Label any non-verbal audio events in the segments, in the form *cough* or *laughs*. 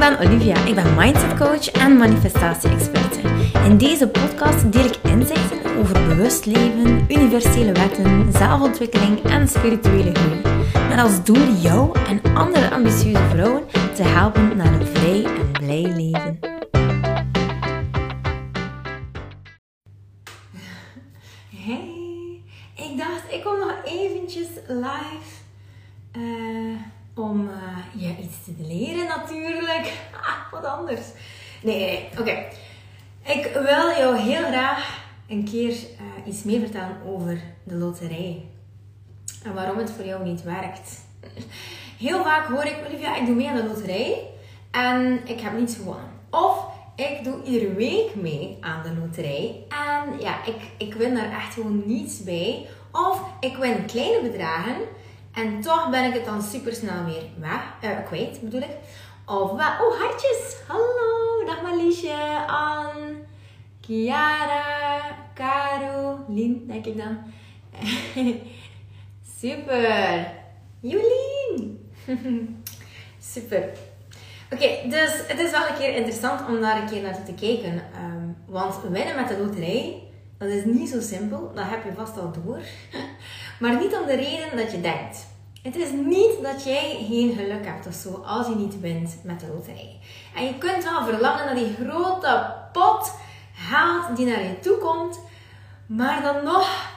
ben Olivia. Ik ben mindset coach en manifestatie-experte. In deze podcast deel ik inzichten over bewust leven, universele wetten, zelfontwikkeling en spirituele groei. Met als doel jou en andere ambitieuze vrouwen te helpen naar een vrij en blij leven. Hey, ik dacht ik kom nog eventjes live. eh, om eh, je iets te leren natuurlijk. *laughs* Ah, wat anders. Nee, nee. Oké. Ik wil jou heel graag een keer eh, iets meer vertellen over de loterij. En waarom het voor jou niet werkt. *laughs* Heel vaak hoor ik, Olivia, ik doe mee aan de loterij. En ik heb niets gewonnen. Of ik doe iedere week mee aan de loterij. En ja, ik, ik win daar echt gewoon niets bij. Of ik win kleine bedragen. En toch ben ik het dan super snel weer weg, eh, kwijt, bedoel ik. Of wel, oh hartjes, hallo, dag Marliesje, Ann, Kiara, Caro, Lien, denk ik dan. *laughs* super, Jolien. *laughs* super. Oké, dus het is wel een keer interessant om daar een keer naar te kijken. Ehm, want winnen met de loterij, dat is niet zo simpel. Dat heb je vast al door. *laughs* Maar niet om de reden dat je denkt. Het is niet dat jij geen geluk hebt of zo als je niet wint met de loterij. En je kunt wel verlangen naar die grote pot geld die naar je toe komt. Maar dan nog,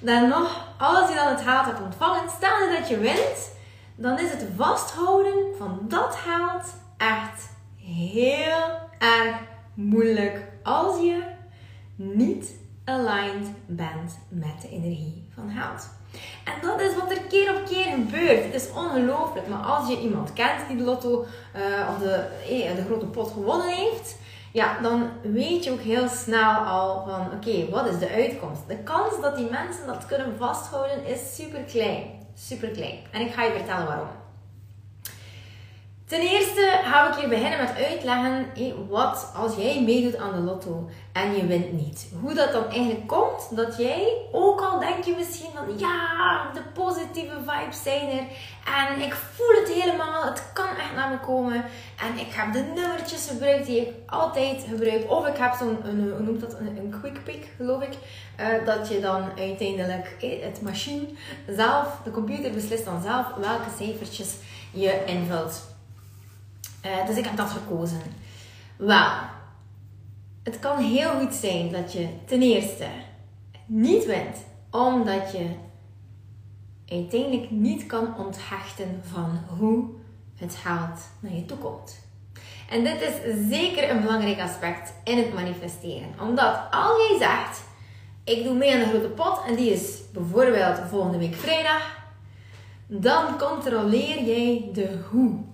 dan nog, als je dan het geld hebt ontvangen, je dat je wint, dan is het vasthouden van dat geld echt heel erg moeilijk als je niet aligned bent met de energie van. En dat is wat er keer op keer gebeurt. Het is ongelooflijk. Maar als je iemand kent die de lotto uh, of de, eh, de grote pot gewonnen heeft, ja, dan weet je ook heel snel al van oké, wat is de uitkomst? De kans dat die mensen dat kunnen vasthouden is super klein. Super klein. En ik ga je vertellen waarom. Ten eerste ga ik hier beginnen met uitleggen wat als jij meedoet aan de lotto en je wint niet. Hoe dat dan eigenlijk komt dat jij, ook al denk je misschien van ja, de positieve vibes zijn er en ik voel het helemaal, het kan echt naar me komen en ik heb de nummertjes gebruikt die ik altijd gebruik. Of ik heb zo'n, hoe noemt dat, een, quick pick geloof ik, uh, dat je dan uiteindelijk het machine zelf, de computer beslist dan zelf welke cijfertjes je invult. Uh, dus ik heb dat gekozen. Wel, het kan heel goed zijn dat je ten eerste niet wint, omdat je uiteindelijk niet kan onthechten van hoe het geld naar je toe komt. En dit is zeker een belangrijk aspect in het manifesteren. Omdat als jij zegt, ik doe mee aan de grote pot en die is bijvoorbeeld volgende week vrijdag, dan controleer jij de hoe.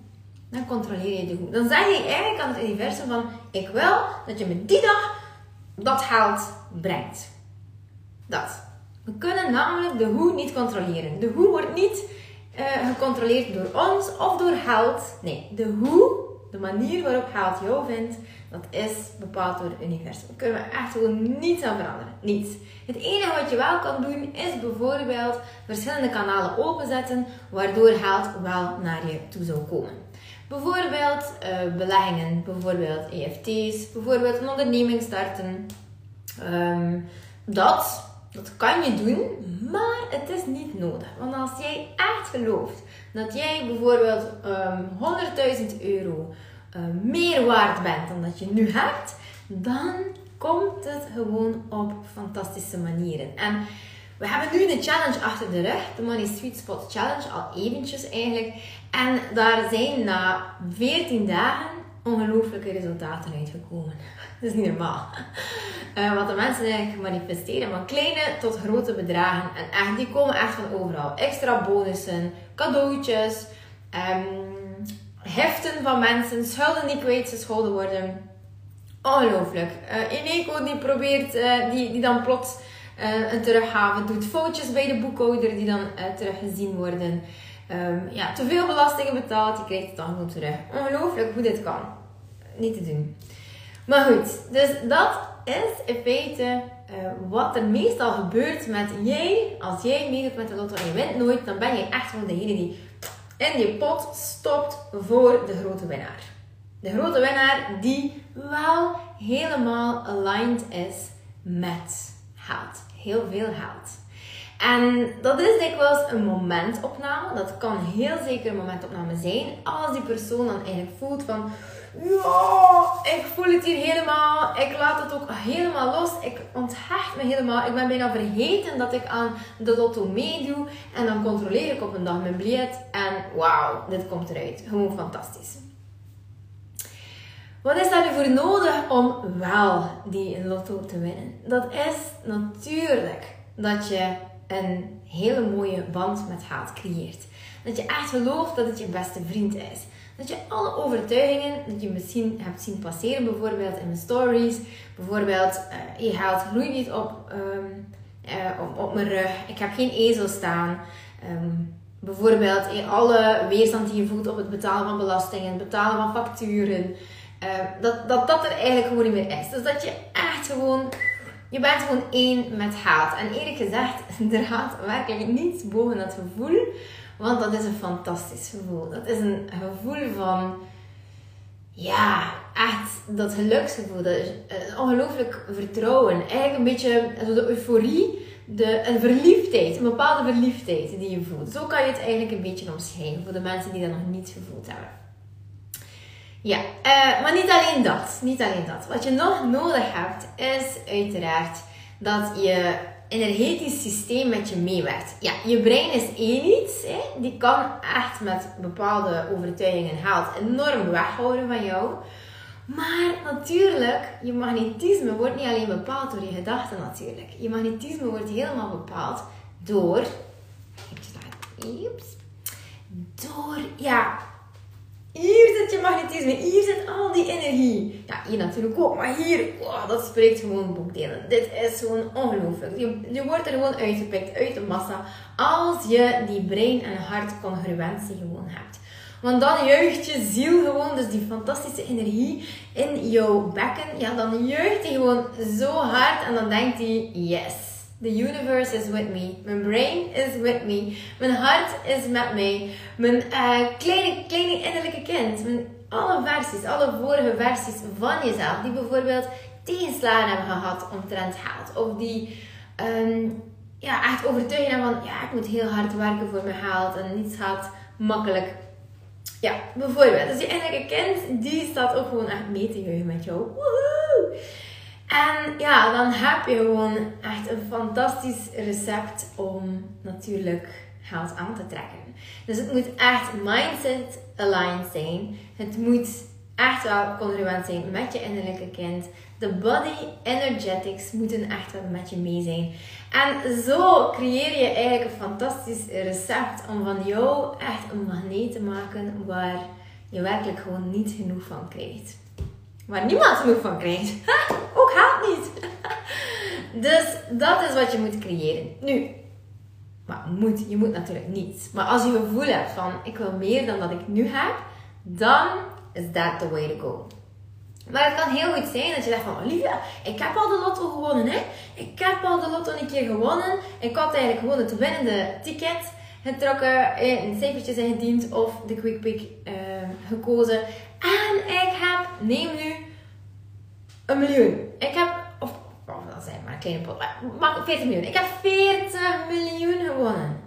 Dan controleer je de hoe. Dan zeg je eigenlijk aan het universum van, ik wil dat je me die dag dat geld brengt. Dat. We kunnen namelijk de hoe niet controleren. De hoe wordt niet uh, gecontroleerd door ons of door geld. Nee, de hoe, de manier waarop geld jou vindt, dat is bepaald door het universum. Daar kunnen we echt gewoon niets aan veranderen. Niets. Het enige wat je wel kan doen, is bijvoorbeeld verschillende kanalen openzetten, waardoor geld wel naar je toe zou komen. Bijvoorbeeld uh, beleggingen, bijvoorbeeld EFT's, bijvoorbeeld een onderneming starten. Um, dat, dat kan je doen, maar het is niet nodig. Want als jij echt gelooft dat jij bijvoorbeeld um, 100.000 euro uh, meer waard bent dan dat je nu hebt, dan komt het gewoon op fantastische manieren. En we hebben nu de challenge achter de rug, de Money Sweet Spot Challenge, al eventjes eigenlijk. En daar zijn na 14 dagen ongelooflijke resultaten uitgekomen. *laughs* Dat is niet normaal. Uh, wat de mensen eigenlijk manifesteren, van kleine tot grote bedragen. En echt, die komen echt van overal. Extra bonussen, cadeautjes, um, heften van mensen, schulden die kwijtgescholden worden. Ongelooflijk. Uh, Ineco die probeert, uh, die, die dan plots uh, een teruggave doet. Foutjes bij de boekhouder die dan teruggezien worden. Um, ja, te veel belastingen betaald, je krijgt het dan gewoon terug. Ongelooflijk hoe dit kan. Niet te doen. Maar goed, dus dat is in feite uh, wat er meestal gebeurt met jij. Als jij meedoet met de lotto en je wint nooit, dan ben je echt wel degene die in je pot stopt voor de grote winnaar. De grote winnaar die wel helemaal aligned is met geld. Heel veel geld. En dat is dikwijls een momentopname. Dat kan heel zeker een momentopname zijn. Als die persoon dan eigenlijk voelt van... Ja, ik voel het hier helemaal. Ik laat het ook helemaal los. Ik onthecht me helemaal. Ik ben bijna vergeten dat ik aan de lotto meedoe. En dan controleer ik op een dag mijn biljet. En wauw, dit komt eruit. Gewoon fantastisch. Wat is daar nu voor nodig om wel die lotto te winnen? Dat is natuurlijk dat je een hele mooie band met geld creëert. Dat je echt gelooft dat het je beste vriend is. Dat je alle overtuigingen dat je misschien hebt zien passeren, bijvoorbeeld in mijn stories, bijvoorbeeld uh, je geld groeit niet op, um, op, op, mijn rug, ik heb geen ezel staan. Um, bijvoorbeeld in alle weerstand die je voelt op het betalen van belastingen, het betalen van facturen. Uh, dat, dat dat er eigenlijk gewoon niet meer is. Dus dat je echt gewoon je bent gewoon één met haat. En eerlijk gezegd, *laughs* er gaat werkelijk niets boven dat gevoel. Want dat is een fantastisch gevoel. Dat is een gevoel van, ja, echt dat geluksgevoel. Dat is een ongelooflijk vertrouwen. Eigenlijk een beetje de euforie, de, een verliefdheid. Een bepaalde verliefdheid die je voelt. Zo kan je het eigenlijk een beetje omschrijven voor de mensen die dat nog niet gevoeld hebben. Ja, uh, maar niet alleen dat. Niet alleen dat. Wat je nog nodig hebt, is uiteraard dat je energetisch systeem met je meewerkt. Ja, je brein is één iets. Hè? Die kan echt met bepaalde overtuigingen haalt enorm weghouden van jou. Maar natuurlijk, je magnetisme wordt niet alleen bepaald door je gedachten natuurlijk. Je magnetisme wordt helemaal bepaald door... Door, ja, hier zit je magnetisme, hier zit al die energie. Ja, hier natuurlijk ook, maar hier, wow, dat spreekt gewoon boekdelen. Dit is gewoon ongelooflijk. Je, je wordt er gewoon uitgepikt uit de massa als je die brein- en hartcongruentie gewoon hebt. Want dan juicht je ziel gewoon, dus die fantastische energie in jouw bekken. Ja, dan juicht hij gewoon zo hard en dan denkt hij, yes. The universe is with me. Mijn brain is with me. Mijn hart is met mij. Mijn uh, kleine, kleine innerlijke kind. Mijn, alle versies, alle vorige versies van jezelf. Die bijvoorbeeld tegenslagen hebben gehad omtrent geld. Of die um, ja, echt overtuigen van... Ja, ik moet heel hard werken voor mijn geld. En niets gaat makkelijk. Ja, bijvoorbeeld. Dus die innerlijke kind, die staat ook gewoon echt mee te juichen met jou. Woehoe! En ja, dan heb je gewoon echt een fantastisch recept om natuurlijk geld aan te trekken. Dus het moet echt mindset aligned zijn. Het moet echt wel congruent zijn met je innerlijke kind. De body energetics moeten echt wel met je mee zijn. En zo creëer je eigenlijk een fantastisch recept om van jou echt een magneet te maken waar je werkelijk gewoon niet genoeg van krijgt. Waar niemand genoeg van krijgt. *laughs* ook haat niet. *laughs* dus dat is wat je moet creëren. Nu, maar moet, je moet natuurlijk niet. Maar als je gevoel hebt van ik wil meer dan dat ik nu heb, dan is that the way to go. Maar het kan heel goed zijn dat je zegt van Olivia, ik heb al de lotto gewonnen hè. Ik heb al de lotto een keer gewonnen. Ik had eigenlijk gewoon het winnende ticket getrokken, eh, een cijfertjes ingediend of de quick pick uh, gekozen. En ik heb, neem nu een miljoen. Ik heb, of wat dat zijn, maar kleine pot. Maar 40 miljoen. Ik heb 40 miljoen gewonnen.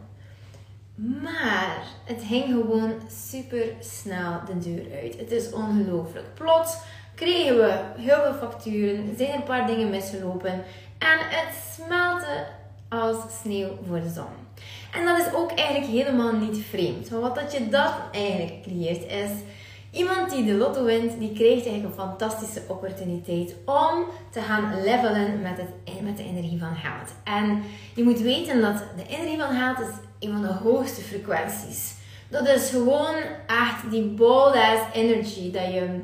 Maar het ging gewoon super snel de deur uit. Het is ongelooflijk. Plots kregen we heel veel facturen, zijn een paar dingen misgelopen en het smelte als sneeuw voor de zon. En dat is ook eigenlijk helemaal niet vreemd. Want wat dat je dat eigenlijk creëert is Iemand die de lotto wint, die krijgt eigenlijk een fantastische opportuniteit om te gaan levelen met, het, met de energie van geld. En je moet weten dat de energie van geld is een van de hoogste frequenties. Dat is gewoon echt die bold ass energy, dat je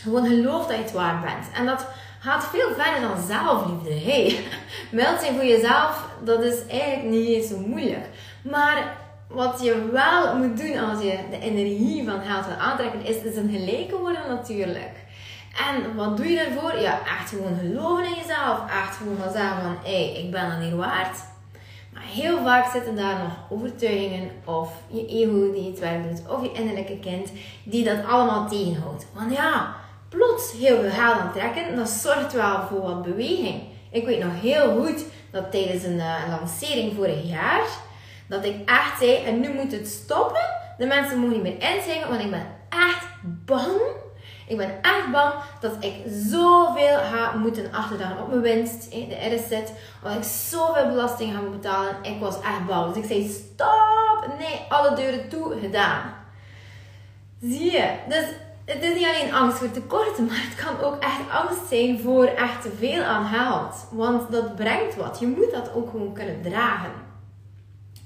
gewoon gelooft dat je het waard bent. En dat gaat veel verder dan zelfliefde. Hey, *laughs* meld voor jezelf, dat is eigenlijk niet zo moeilijk. Maar wat je wel moet doen als je de energie van geld wil aantrekken, is, een gelijke worden natuurlijk. En wat doe je daarvoor? Ja, echt gewoon geloven in jezelf. Echt gewoon gaan zeggen van, hé, hey, ik ben dan hier waard. Maar heel vaak zitten daar nog overtuigingen of je ego die het werk doet, of je innerlijke kind die dat allemaal tegenhoudt. Want ja, plots heel veel geld aantrekken, dat zorgt wel voor wat beweging. Ik weet nog heel goed dat tijdens een, uh, lancering vorig jaar, dat ik echt zei, en nu moet het stoppen. De mensen mogen niet meer inzeggen, want ik ben echt bang. Ik ben echt bang dat ik zoveel ga moeten achterdagen op mijn winst, de RSZ. Dat ik zoveel belasting ga moeten betalen. Ik was echt bang. Dus ik zei, stop! Nee, alle deuren toe, gedaan. Zie je? Dus het is niet alleen angst voor tekorten, maar het kan ook echt angst zijn voor echt te veel aan geld. Want dat brengt wat. Je moet dat ook gewoon kunnen dragen.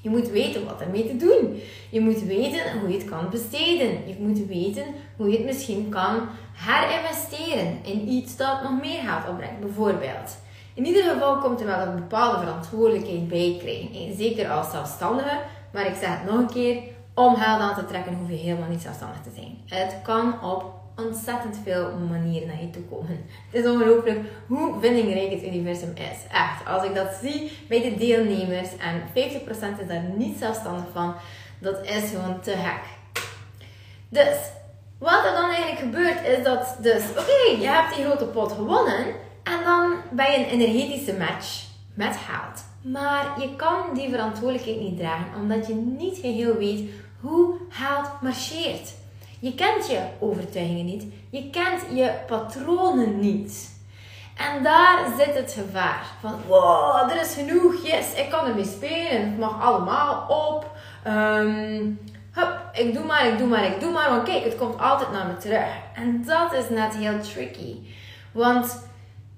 Je moet weten wat ermee te doen. Je moet weten hoe je het kan besteden. Je moet weten hoe je het misschien kan herinvesteren in iets dat nog meer geld opbrengt, bijvoorbeeld. In ieder geval komt er wel een bepaalde verantwoordelijkheid bij krijgen. Zeker als zelfstandige. Maar ik zeg het nog een keer, om geld aan te trekken hoef je helemaal niet zelfstandig te zijn. Het kan op ontzettend veel manieren naar je toe komen. Het is ongelooflijk hoe vindingrijk het universum is. Echt. Als ik dat zie bij de deelnemers en 50% is daar niet zelfstandig van, dat is gewoon te gek. Dus, wat er dan eigenlijk gebeurt is dat, dus, oké, je hebt die grote pot gewonnen en dan ben je een energetische match met geld. Maar je kan die verantwoordelijkheid niet dragen omdat je niet geheel weet hoe geld marcheert. Je kent je overtuigingen niet. Je kent je patronen niet. En daar zit het gevaar. Van, wow, er is genoeg. Yes, ik kan ermee spelen. Het mag allemaal op. Um, hup, ik doe maar, ik doe maar, ik doe maar. Want kijk, het komt altijd naar me terug. En dat is net heel tricky. Want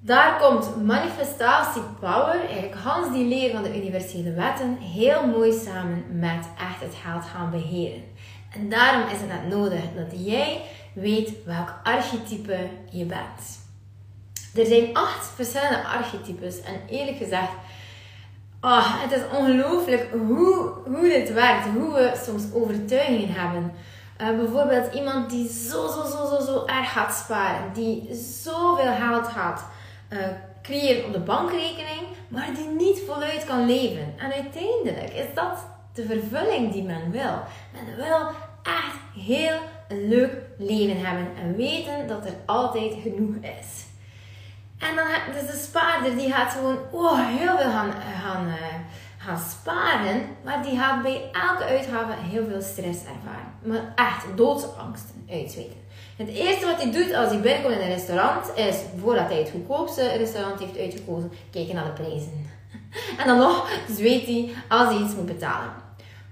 daar komt manifestatie power, eigenlijk Hans die leer van de universele wetten, heel mooi samen met echt het geld gaan beheren. En daarom is het net nodig dat jij weet welk archetype je bent. Er zijn acht verschillende archetypes en eerlijk gezegd, oh, het is ongelooflijk hoe, hoe dit werkt, hoe we soms overtuigingen hebben. Uh, bijvoorbeeld iemand die zo, zo, zo, zo, zo erg gaat sparen, die zoveel geld gaat uh, creëren op de bankrekening, maar die niet voluit kan leven. En uiteindelijk is dat de vervulling die men wil. Men wil echt heel leuk leven hebben en weten dat er altijd genoeg is. En dan dus de spaarder die gaat gewoon oh, heel veel gaan, gaan, uh, gaan sparen, maar die gaat bij elke uitgave heel veel stress ervaren. Maar echt doodsangsten uitzweten. Het eerste wat hij doet als hij binnenkomt in een restaurant is, voordat hij het goedkoopste restaurant heeft uitgekozen, kijken naar de prijzen. *laughs* En dan nog zweet hij als hij iets moet betalen.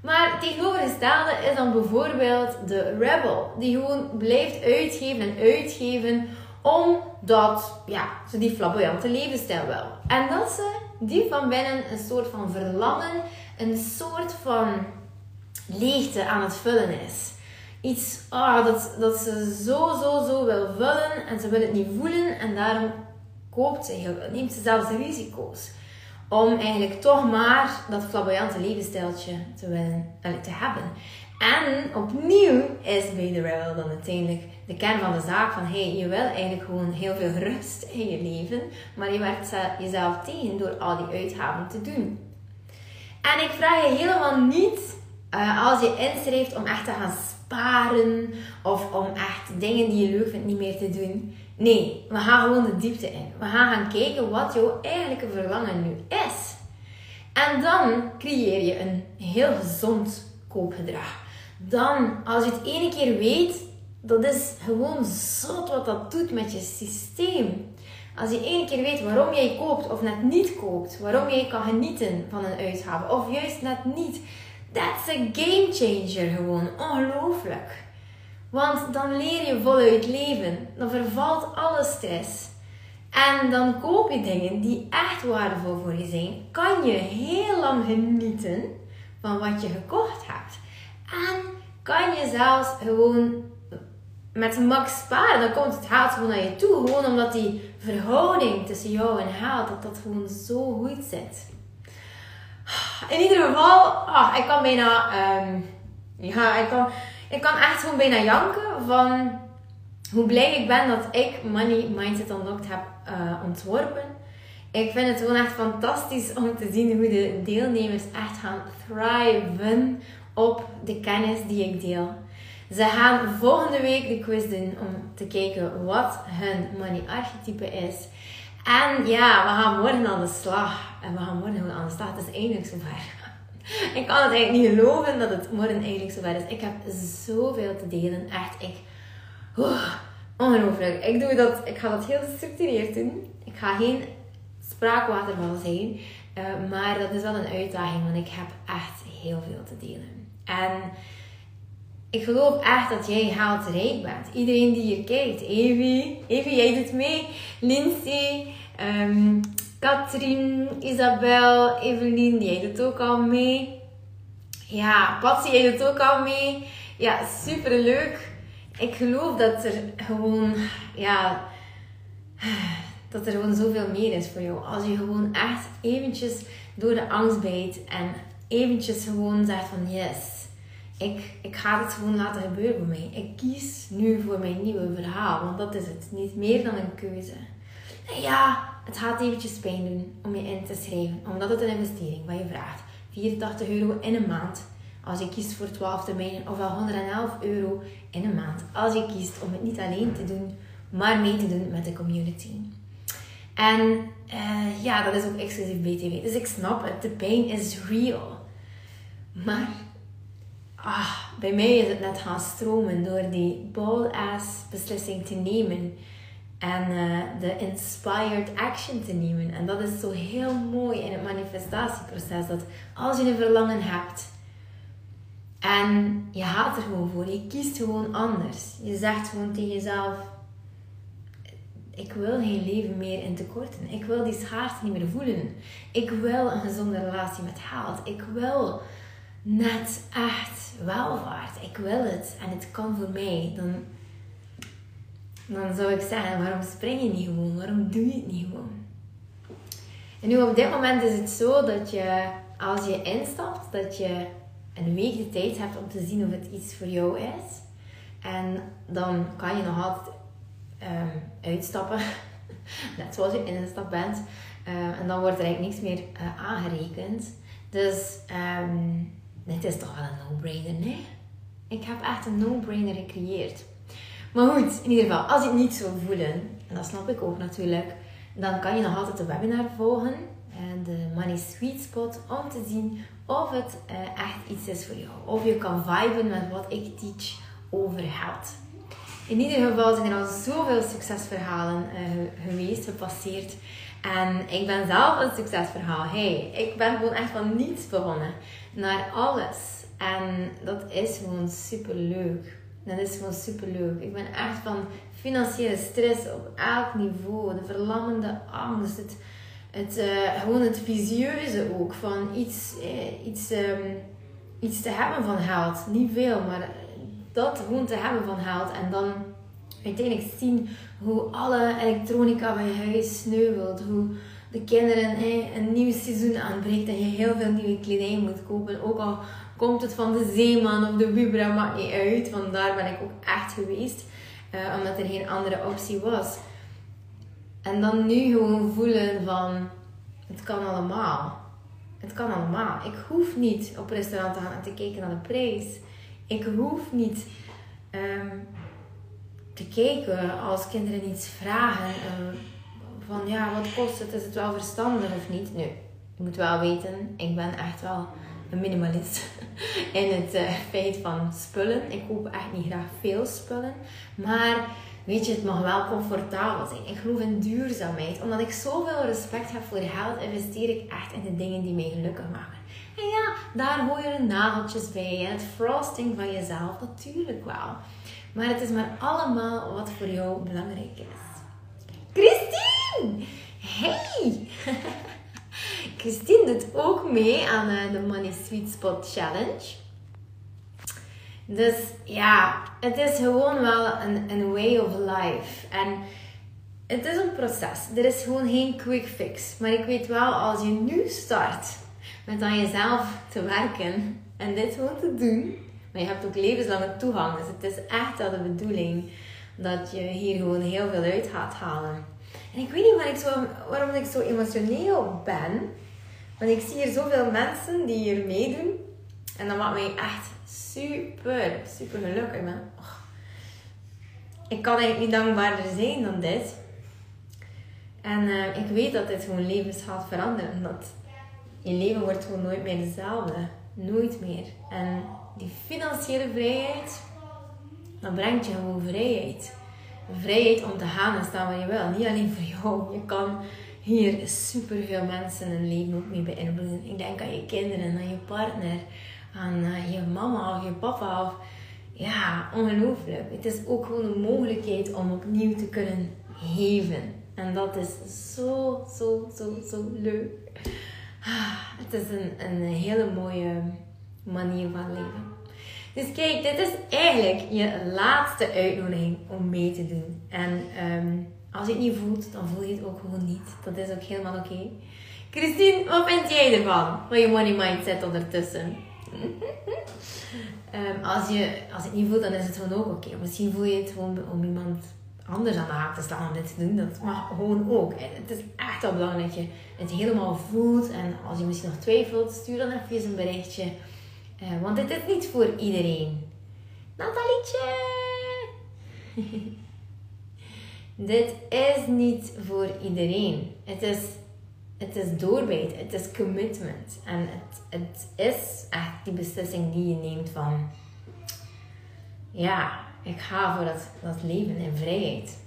Maar tegenovergestelde is dan bijvoorbeeld de rebel, die gewoon blijft uitgeven en uitgeven omdat ja, ze die flamboyante levensstijl wil. En dat ze die van binnen een soort van verlangen, een soort van leegte aan het vullen is. Iets oh, dat, dat ze zo, zo, zo wil vullen en ze wil het niet voelen en daarom koopt ze heel, neemt ze zelfs risico's om eigenlijk toch maar dat flamboyante levensstijltje te, willen, te hebben. En opnieuw is bij de rebel dan uiteindelijk de kern van de zaak van hey, je wil eigenlijk gewoon heel veel *laughs* rust in je leven, maar je werkt jezelf tegen door al die uitgaven te doen. En ik vraag je helemaal niet uh, als je inschrijft om echt te gaan sparen of om echt dingen die je leuk vindt niet meer te doen. Nee, we gaan gewoon de diepte in. We gaan gaan kijken wat jouw eigenlijke verlangen nu is. En dan creëer je een heel gezond koopgedrag. Dan, als je het ene keer weet, dat is gewoon zot wat dat doet met je systeem. Als je ene keer weet waarom jij koopt of net niet koopt, waarom jij kan genieten van een uitgave of juist net niet, that's a game changer gewoon. Ongelooflijk. Want dan leer je voluit leven. Dan vervalt alle stress. En dan koop je dingen die echt waardevol voor je zijn. Kan je heel lang genieten van wat je gekocht hebt. En kan je zelfs gewoon met max sparen. Dan komt het geld gewoon naar je toe. Gewoon omdat die verhouding tussen jou en geld, dat dat gewoon zo goed zit. In ieder geval, ah, ik kan bijna... Um, ja, ik kan ik kan echt gewoon bijna janken van hoe blij ik ben dat ik Money Mindset Unlocked heb uh, ontworpen. Ik vind het gewoon echt fantastisch om te zien hoe de deelnemers echt gaan thriven op de kennis die ik deel. Ze gaan volgende week de quiz doen om te kijken wat hun money archetype is. En ja, we gaan morgen aan de slag. En we gaan morgen aan de slag. Het is eindelijk zover. *laughs* Ik kan het eigenlijk niet geloven dat het morgen eigenlijk zover is. Ik heb zoveel te delen. Echt, ik... ongelooflijk. Ik, doe dat, ik ga dat heel gestructureerd doen. Ik ga geen spraakwaterval zijn. Uh, maar dat is wel een uitdaging, want ik heb echt heel veel te delen. En ik geloof echt dat jij haalt rijk bent. Iedereen die hier kijkt. Evie, Evie, jij doet mee. Lindsay, um, Katrien, Isabel, Evelien, jij doet ook al mee. Ja, Patsy, jij doet ook al mee. Ja, super leuk. Ik geloof dat er gewoon, ja, dat er gewoon zoveel meer is voor jou. Als je gewoon echt eventjes door de angst bijt en eventjes gewoon zegt van yes, ik, ik ga het gewoon laten gebeuren voor mij. Ik kies nu voor mijn nieuwe verhaal, want dat is het. Niet meer dan een keuze. En ja, het gaat eventjes pijn doen om je in te schrijven, omdat het een investering wat je vraagt. 84 euro in een maand als je kiest voor 12 termijnen, of wel 111 euro in een maand. Als je kiest om het niet alleen te doen, maar mee te doen met de community. En uh, ja, dat is ook exclusief BTW. Dus ik snap het, de pijn is real. Maar ah, bij mij is het net gaan stromen door die bold-ass beslissing te nemen. En uh, de inspired action te nemen. En dat is zo heel mooi in het manifestatieproces. Dat als je een verlangen hebt en je gaat er gewoon voor, je kiest gewoon anders. Je zegt gewoon tegen jezelf: Ik wil geen leven meer in tekorten. Ik wil die schaarste niet meer voelen. Ik wil een gezonde relatie met geld. Ik wil net echt welvaart. Ik wil het en het kan voor mij. Dan, dan zou ik zeggen: waarom spring je niet gewoon? Waarom doe je het niet gewoon? En nu op dit moment is het zo dat je, als je instapt, dat je een week de tijd hebt om te zien of het iets voor jou is. En dan kan je nog altijd um, uitstappen, *laughs* net zoals je instap bent. Uh, en dan wordt er eigenlijk niks meer uh, aangerekend. Dus um, dit is toch wel een no-brainer, nee? Ik heb echt een no-brainer gecreëerd. Maar goed, in ieder geval, als je het niet zou voelen, en dat snap ik ook natuurlijk, dan kan je nog altijd de webinar volgen. En de Money Sweet Spot om te zien of het uh, echt iets is voor jou. Of je kan viben met wat ik teach over geld. In ieder geval zijn er al zoveel succesverhalen uh, geweest, gepasseerd. En ik ben zelf een succesverhaal. Hey, ik ben gewoon echt van niets begonnen naar alles. En dat is gewoon super leuk. Dat is gewoon super leuk. Ik ben echt van financiële stress op elk niveau. De verlammende angst. Het, het, uh, gewoon het visieuze ook van iets, eh, iets, um, iets te hebben van geld. Niet veel, maar dat gewoon te hebben van geld. En dan uiteindelijk zien hoe alle elektronica van huis sneuvelt. Hoe de kinderen eh, een nieuw seizoen aanbreekt en je heel veel nieuwe kledij moet kopen. Ook al komt het van de Zeeman of de Vibra, maakt niet uit. Want daar ben ik ook echt geweest. Uh, omdat er geen andere optie was. En dan nu gewoon voelen van, het kan allemaal. Het kan allemaal. Ik hoef niet op restaurant te gaan en te kijken naar de prijs. Ik hoef niet ehm, te kijken als kinderen iets vragen. Uh, van ja, wat kost het? Is het wel verstandig of niet? Nu, je moet wel weten, ik ben echt wel een minimalist *laughs* in het uh, feit van spullen. Ik koop echt niet graag veel spullen. Maar weet je, het mag wel comfortabel zijn. Ik geloof in duurzaamheid. Omdat ik zoveel respect heb voor geld, investeer ik echt in de dingen die mij gelukkig maken. En ja, daar hoor je nageltjes bij en het frosting van jezelf, natuurlijk wel. Maar het is maar allemaal wat voor jou belangrijk is. Christine! Hey! *laughs* Christine doet ook mee aan eh, de Money Sweet Spot Challenge. Dus ja, het is gewoon wel een, een way of life. En het is een proces. Er is gewoon geen quick fix. Maar ik weet wel, als je nu start met aan jezelf te werken en dit gewoon te doen, maar je hebt ook levenslange toegang. Dus het is echt wel de bedoeling dat je hier gewoon heel veel uit gaat halen. En ik weet niet waarom ik zo, emotioneel ben. Want ik zie hier zoveel mensen die hier meedoen. En dat maakt mij echt super, super gelukkig. Man. Ik kan eigenlijk niet dankbaarder zijn dan dit. En uh, ik weet dat dit gewoon levens gaat veranderen. Dat je leven wordt gewoon nooit meer hetzelfde. Nooit meer. En die financiële vrijheid, dat brengt je gewoon vrijheid. Vrijheid om te gaan en staan waar je wil. Niet alleen voor jou. Je kan hier superveel mensen hun leven ook mee beïnvloeden. Ik denk aan je kinderen, aan je partner, aan uh, je mama of je papa. Of, ja, ongelooflijk. Het is ook gewoon een mogelijkheid om opnieuw te kunnen geven. En dat is zo, zo, zo, zo leuk. Ah, het is een, een hele mooie manier van leven. Dus kijk, dit is eigenlijk je laatste uitnodiging om mee te doen. En um, als je het niet voelt, dan voel je het ook gewoon niet. Dat is ook helemaal oké. Christine, wat vind jij ervan? Van je money mindset ondertussen? um, *laughs* als, je, als het niet voelt, dan is het gewoon ook oké. Misschien voel je het gewoon om iemand anders aan de haak te staan om dit te doen. Dat mag gewoon ook. het is echt wel belangrijk dat je het helemaal voelt. En als je misschien nog twijfelt, stuur dan even een berichtje. Uh, want dit is niet voor iedereen. Natalietje! *laughs* dit is niet voor iedereen. Het is, het is doorbijt. Het is commitment. En het, het is echt die beslissing die je neemt van... Ja, ik ga voor dat, dat leven in vrijheid.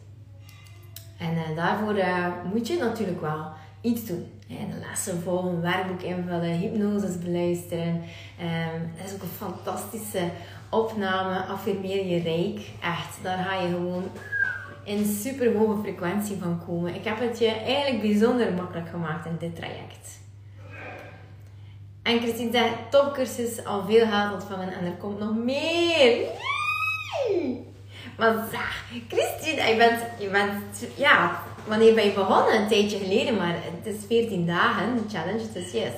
En uh, daarvoor uh, moet je natuurlijk wel iets doen. De lessen volgen, werkboek invullen, hypnoses beluisteren. Um, dat is ook een fantastische opname. Affirmeer je rijk. Echt, daar ga je gewoon in super hoge frequentie van komen. Ik heb het je eigenlijk bijzonder makkelijk gemaakt in dit traject. En Christine zegt, topcursus, al veel geld ontvangen en er komt nog meer. Maar zeg, Christine, je bent, je bent, ja, wanneer ben je begonnen? Een tijdje geleden, maar het is 14 dagen, de challenge, dus yes.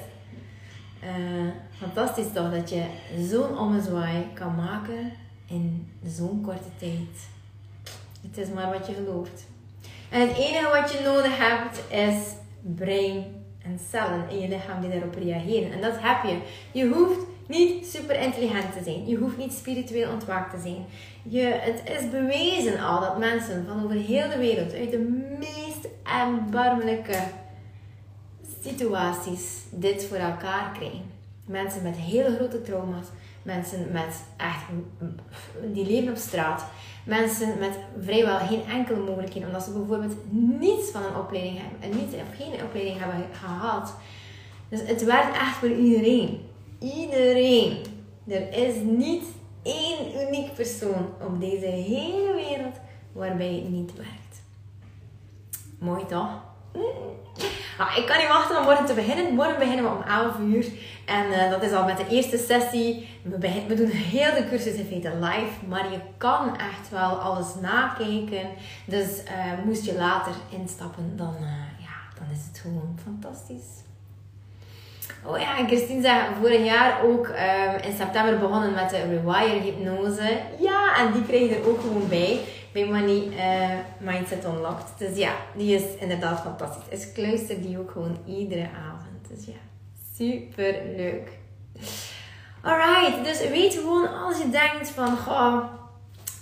Uh, fantastisch toch, dat je zo'n ommezwaai kan maken in zo'n korte tijd. Het is maar wat je gelooft. En het enige wat je nodig hebt is brein en cellen in je lichaam die daarop reageren. En dat heb je. Je hoeft niet super intelligent te zijn. Je hoeft niet spiritueel ontwaakt te zijn. Je, het is bewezen al dat mensen van over heel de wereld uit de meest erbarmelijke situaties dit voor elkaar krijgen. Mensen met hele grote trauma's, mensen met echt, die leven op straat, mensen met vrijwel geen enkele mogelijkheden, omdat ze bijvoorbeeld niets van een opleiding hebben en niet of geen opleiding hebben gehad. Dus het werkt echt voor iedereen. Iedereen. Er is niet één uniek persoon op deze hele wereld waarbij het niet werkt. Mooi toch? Ah, ik kan niet wachten om morgen te beginnen. Morgen beginnen we om 11 uur. En uh, dat is al met de eerste sessie. We, we doen heel de cursus in feite live. Maar je kan echt wel alles nakijken. Dus uh, moest je later instappen, dan, uh, ja, dan is het gewoon fantastisch. Oh ja, en Christine zei vorig jaar ook um, in september begonnen met de Rewire hypnose. Ja, en die krijg je er ook gewoon bij. Bij Money Mindset Unlocked. Dus ja, die is inderdaad fantastisch. Ik luister die ook gewoon iedere avond. Dus ja, super leuk. Alright, dus weet gewoon als je denkt van, goh,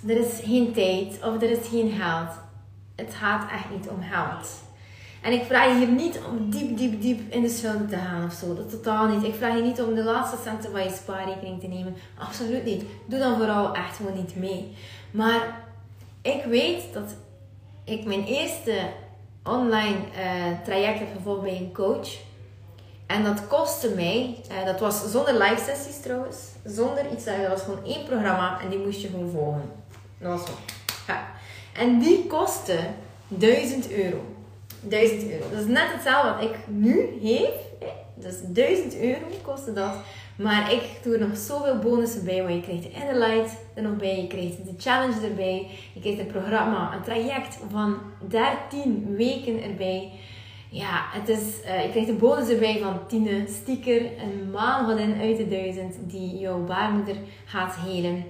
er is geen tijd of er is geen geld. Het gaat echt niet om geld. En ik vraag je hier niet om diep, diep, diep in de schulden te gaan of zo. Dat totaal niet. Ik vraag je niet om de laatste centen van je spaarrekening te nemen. Absoluut niet. Doe dan vooral echt gewoon niet mee. Maar ik weet dat ik mijn eerste online uh, traject heb gevolgd bij een coach. En dat kostte mij, uh, dat was zonder live sessies trouwens, zonder iets, dat was gewoon één programma en die moest je gewoon volgen. Dat was zo. En die kostte 1000 euro. 1000 euro. Dat is net hetzelfde wat ik nu heb. Dus 1000 euro kostte dat. Maar ik doe er nog zoveel bonussen bij. Want je krijgt de Light er nog bij. Je krijgt de challenge erbij. Je krijgt een programma, een traject van 13 weken erbij. Ja, het is, uh, je krijgt een bonus erbij van 10 sticker. Een maandgodin uit de duizend die jouw baarmoeder gaat helen.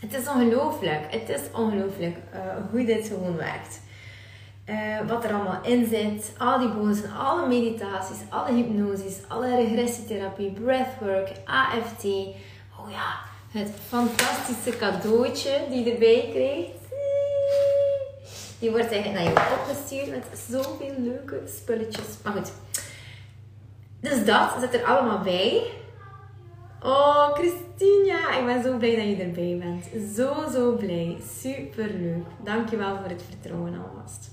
Het is ongelooflijk. Het is ongelooflijk uh, hoe dit gewoon werkt. eh, wat er allemaal in zit. Al die bonussen, alle meditaties, alle hypnoses, alle regressietherapie, breathwork, AFT. Oh ja, het fantastische cadeautje die je erbij krijgt. Die wordt eigenlijk naar je opgestuurd met zoveel leuke spulletjes. Maar goed. Dus dat zit er allemaal bij. Oh, Christina, ik ben zo blij dat je erbij bent. Zo, zo blij. Super leuk. Dankjewel voor het vertrouwen alvast.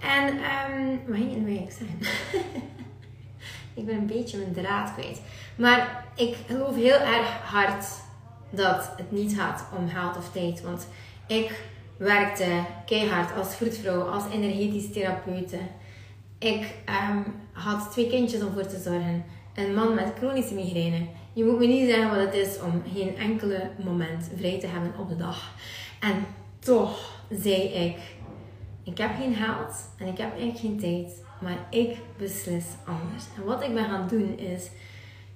En, um, wat ging nu eigenlijk zeggen? *laughs* ik ben een beetje mijn draad kwijt. Maar ik geloof heel erg hard dat het niet gaat om geld of tijd. Want ik werkte keihard als vroedvrouw, als energetisch therapeute. Ik um, had twee kindjes om voor te zorgen. Een man met chronische migraine. Je moet me niet zeggen wat het is om geen enkele moment vrij te hebben op de dag. En toch zei ik, ik heb geen geld en ik heb eigenlijk geen tijd. Maar ik beslis anders. En wat ik ben gaan doen is,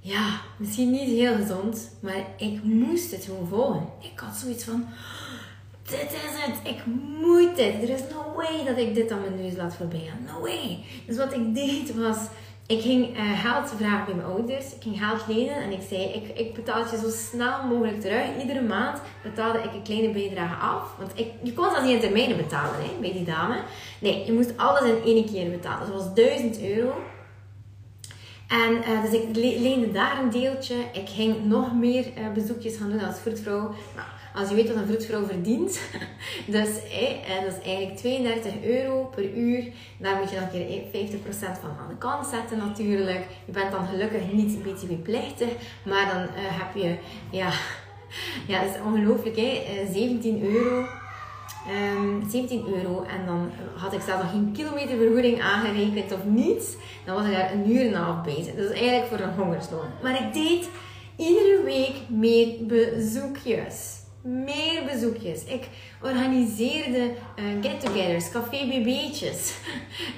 ja, misschien niet heel gezond, maar ik moest het gewoon volgen. Ik had zoiets van, dit is het, ik moet dit. Er is no way dat ik dit aan mijn neus laat voorbij gaan. No way. Dus wat ik deed was, ik ging uh, geld vragen bij mijn ouders. Ik ging geld lenen en ik zei, ik, ik betaal het je zo snel mogelijk terug. Iedere maand betaalde ik een kleine bijdrage af. Want ik, je kon dat niet in termijnen betalen hè, bij die dame. Nee, je moest alles in één keer betalen. Dus dat was 1000 euro. En uh, dus ik leende daar een deeltje. Ik ging nog meer uh, bezoekjes gaan doen als vroedvrouw. Nou, als je weet wat een vroedvrouw verdient, *laughs* dus eh, dat is eigenlijk 32 euro per uur. Daar moet je nog een keer 50% van aan de kant zetten natuurlijk. Je bent dan gelukkig niet btw-plichtig, maar dan uh, heb je, ja, *laughs* ja, dat is ongelooflijk hè, 17 euro. Um, ehm, 17 euro en dan had ik zelf nog geen kilometervergoeding aangerekend of niets. Dan was ik daar een uur en een half bezig. Dat is eigenlijk voor een hongersloon. Maar ik deed iedere week meer bezoekjes meer bezoekjes. Ik organiseerde uh, get-togethers, café bb'tjes,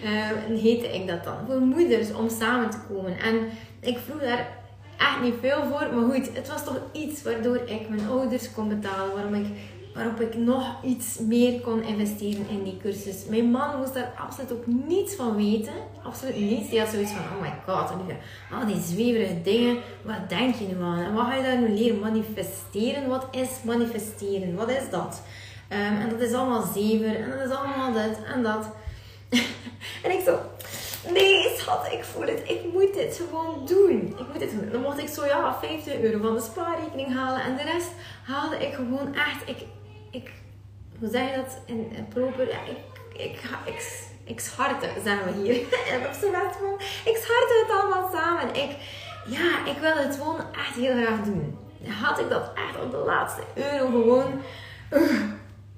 uh, *laughs* heette ik dat dan, voor moeders om samen te komen. En ik vroeg daar echt niet veel voor, maar goed, het was toch iets waardoor ik mijn ouders kon betalen, waarom ik waarop ik nog iets meer kon investeren in die cursus. Mijn man moest daar absoluut ook niets van weten. Absoluut niets. Die had zoiets van, oh my god, al die zweverige dingen. Wat denk je nu aan? En wat ga je daar nu leren? Manifesteren. Wat is manifesteren? Wat is dat? Um, en dat is allemaal zever. En dat is allemaal dit en dat. *laughs* en ik zo... Nee, schat, ik voel het. Ik moet dit gewoon doen. Ik moet dit doen. Dan mocht ik zo ja, 50 euro van de spaarrekening halen. En de rest haalde ik gewoon echt. Ik, ik, hoe zeg je dat in, proper? Ja, ik, ik, ik, ik scharte, zeggen we hier. en op zijn ik scharte het allemaal samen. Ik, ja, ik wil het gewoon echt heel graag doen. Had ik dat echt op de laatste euro gewoon uh,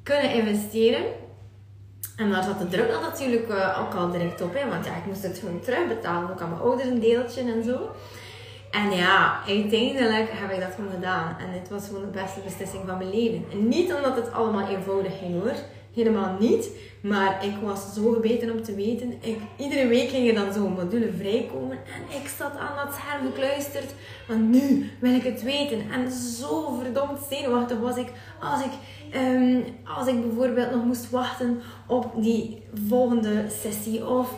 kunnen investeren. En daar zat de druk dan natuurlijk uh, ook al direct op. Want ja, ik moest het gewoon terugbetalen. Ook aan mijn ouders een deeltje en zo. En ja, uiteindelijk heb ik dat gewoon gedaan. En dit was gewoon de beste beslissing van mijn leven. En niet omdat het allemaal eenvoudig ging hoor. Helemaal niet. Maar ik was zo gebeten om te weten. Ik, iedere week ging er dan zo'n module vrijkomen. En ik zat aan dat scherm gekluisterd. Want nu wil ik het weten. En zo verdomd zenuwachtig was ik als ik, um, als ik bijvoorbeeld nog moest wachten op die volgende sessie. Of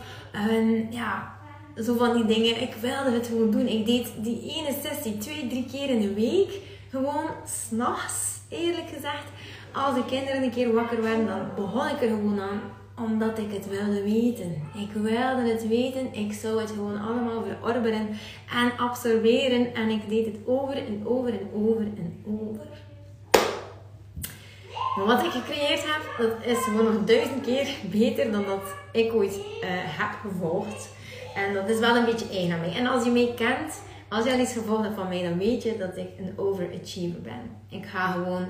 ja, zo van die dingen. Ik wilde het gewoon doen. Ik deed die ene sessie twee, drie keer in de week. Gewoon s'nachts, eerlijk gezegd. Als de kinderen een keer wakker werden, dan begon ik er gewoon aan. Omdat ik het wilde weten. Ik wilde het weten. Ik zou het gewoon allemaal verorberen en absorberen. En ik deed het over en over en over en over. Maar wat ik gecreëerd heb, dat is gewoon nog duizend keer beter dan dat ik ooit uh, heb gevolgd. En dat is wel een beetje eigen aan mij. En als je mij kent, als je al iets gevolgd hebt van mij, dan weet je dat ik een overachiever ben. Ik ga gewoon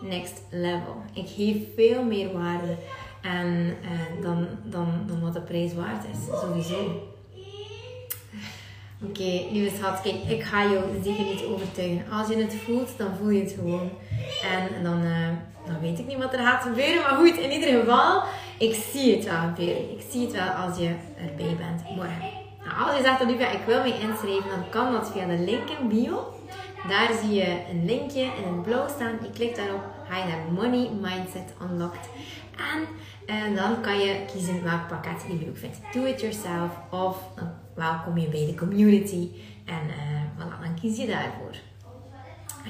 next level. Ik geef veel meer waarde en, uh, dan, dan, dan wat de prijs waard is. Sowieso. Oké, okay, lieve schat, kijk, ik ga jou zeker niet overtuigen. Als je het voelt, dan voel je het gewoon. En dan, uh, dan weet ik niet wat er gaat gebeuren. Maar goed, in ieder geval, ik zie het wel gebeuren. Ik zie het wel als je erbij bent morgen. Nou, als je zegt, Olivia, ik wil me inschrijven, dan kan dat via de link in bio. Daar zie je een linkje in het blauw staan. Je klikt daarop, ga je naar Money Mindset Unlocked. En en dan kan je kiezen welk pakket je leuk vindt. Do it yourself of dan welkom je bij de community. En uh, voilà, dan kies je daarvoor.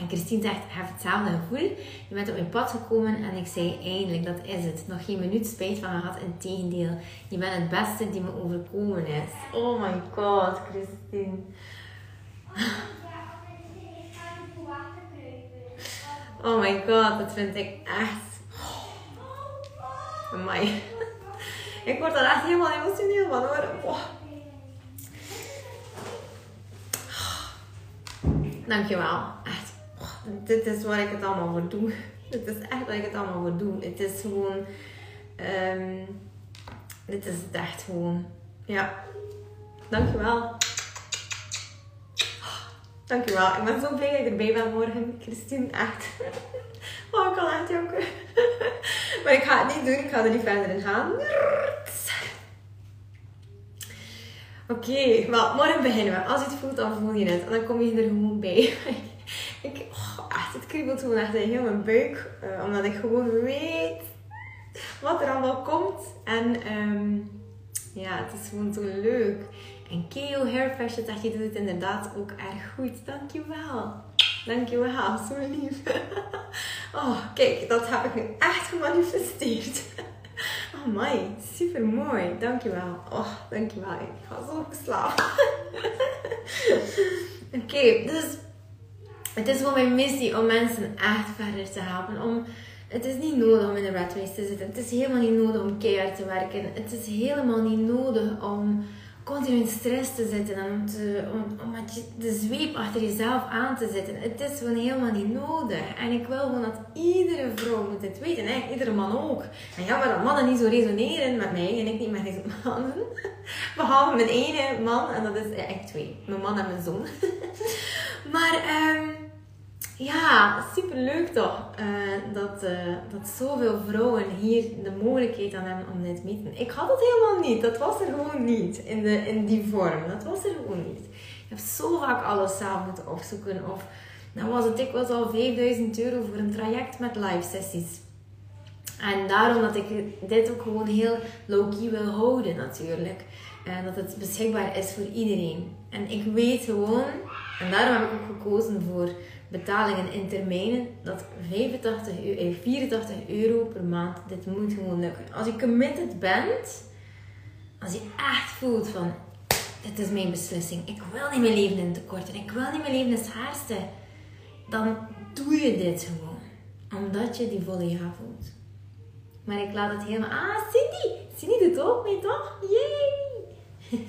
En Christine zegt, ik heb hetzelfde gevoel. Je bent op mijn pad gekomen en ik zei, eindelijk, dat is het. Nog geen minuut spijt van gehad, in tegendeel. Je bent het beste die me overkomen is. Oh my god, Christine. Oh my god, dat vind ik echt Amai. Ik word er echt helemaal emotioneel van hoor. Wow. Dankjewel. Echt. Dit is waar ik het allemaal voor doe. Dit is echt waar ik het allemaal voor doe. Het is gewoon... Um, dit is het echt gewoon. Ja. Dankjewel. Dankjewel. Ik ben zo blij dat ik erbij ben morgen. Christine, echt. *laughs* Oh, ik kan echt janken. *laughs* Maar ik ga het niet doen. Ik ga er niet verder in gaan. Oké, okay, wel, morgen beginnen we. Als je het voelt, dan voel je het. En dan kom je er gewoon bij. *laughs* ik, oh, echt, het kriebelt gewoon echt heel mijn buik. Uh, omdat ik gewoon weet wat er allemaal komt. En um, ja, het is gewoon zo leuk. En Keo Hair Fashion zegt, je doet het inderdaad ook erg goed. Dankjewel. Dankjewel, zo lief. *laughs* Oh, kijk, dat heb ik nu echt gemanifesteerd. *laughs* Oh my, super mooi. Dankjewel. Oh, dankjewel. Ik ga zo slapen. *laughs* Oké, dus het is wel mijn missie om mensen echt verder te helpen. Om, het is niet nodig om in de rat race te zitten. Het is helemaal niet nodig om keihard te werken. Het is helemaal niet nodig om continu in stress te zitten en om, te, om, om de zweep achter jezelf aan te zetten. Het is gewoon helemaal niet nodig. En ik wil gewoon dat iedere vrouw moet dit weten. En iedere man ook. En ja, maar dat mannen niet zo resoneren met mij en ik niet met deze mannen. *laughs* Behalve mijn ene man en dat is echt twee. Mijn man en mijn zoon. *laughs* maar... Um, ja, super leuk toch? Uh, dat, uh, dat zoveel vrouwen hier de mogelijkheid aan hebben om dit te doen. Ik had het helemaal niet. Dat was er gewoon niet in, de, in die vorm. Dat was er gewoon niet. Je hebt zo vaak alles zelf moeten opzoeken. Of dan was het was al 5000 euro voor een traject met live sessies. En daarom dat ik dit ook gewoon heel low-key wil houden natuurlijk. En dat het beschikbaar is voor iedereen. En ik weet gewoon, en daarom heb ik ook gekozen voor betalingen in termijnen, dat 85, 84 euro per maand, dit moet gewoon lukken. Als je committed bent, als je echt voelt van, dit is mijn beslissing, ik wil niet meer leven in tekort en ik wil niet meer leven in schaarste, dan doe je dit gewoon. Omdat je die volle ja voelt. Maar ik laat het helemaal... Ah, Cindy! Cindy doet ook mee, toch? Yay! *laughs*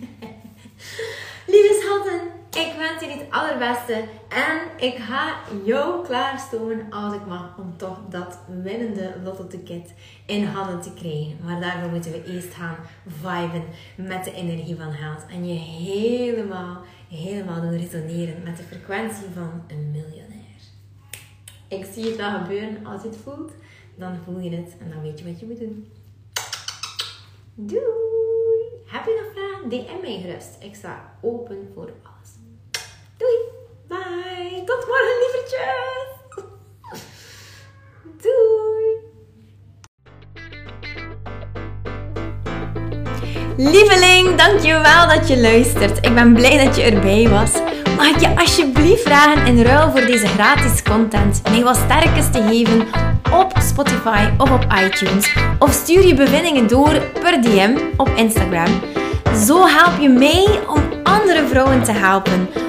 Lieve schatten, ik wens jullie het allerbeste en ik ga jou klaarstomen als ik mag om toch dat winnende lotto in handen te krijgen. Maar daarvoor moeten we eerst gaan viben met de energie van geld en je helemaal, helemaal doen resoneren met de frequentie van een miljonair. Ik zie het wel gebeuren als je het voelt, dan voel je het en dan weet je wat je moet doen. Doei! Heb je nog vragen? DM mij gerust. Ik sta open voor alles. Doei. Bye. Tot morgen, lievertjes. Doei. Lieveling, dankjewel dat je luistert. Ik ben blij dat je erbij was. Mag ik je alsjeblieft vragen in ruil voor deze gratis content mij wat sterkes te geven op Spotify of op iTunes? Of stuur je bevindingen door per DM op Instagram. Zo help je mij om andere vrouwen te helpen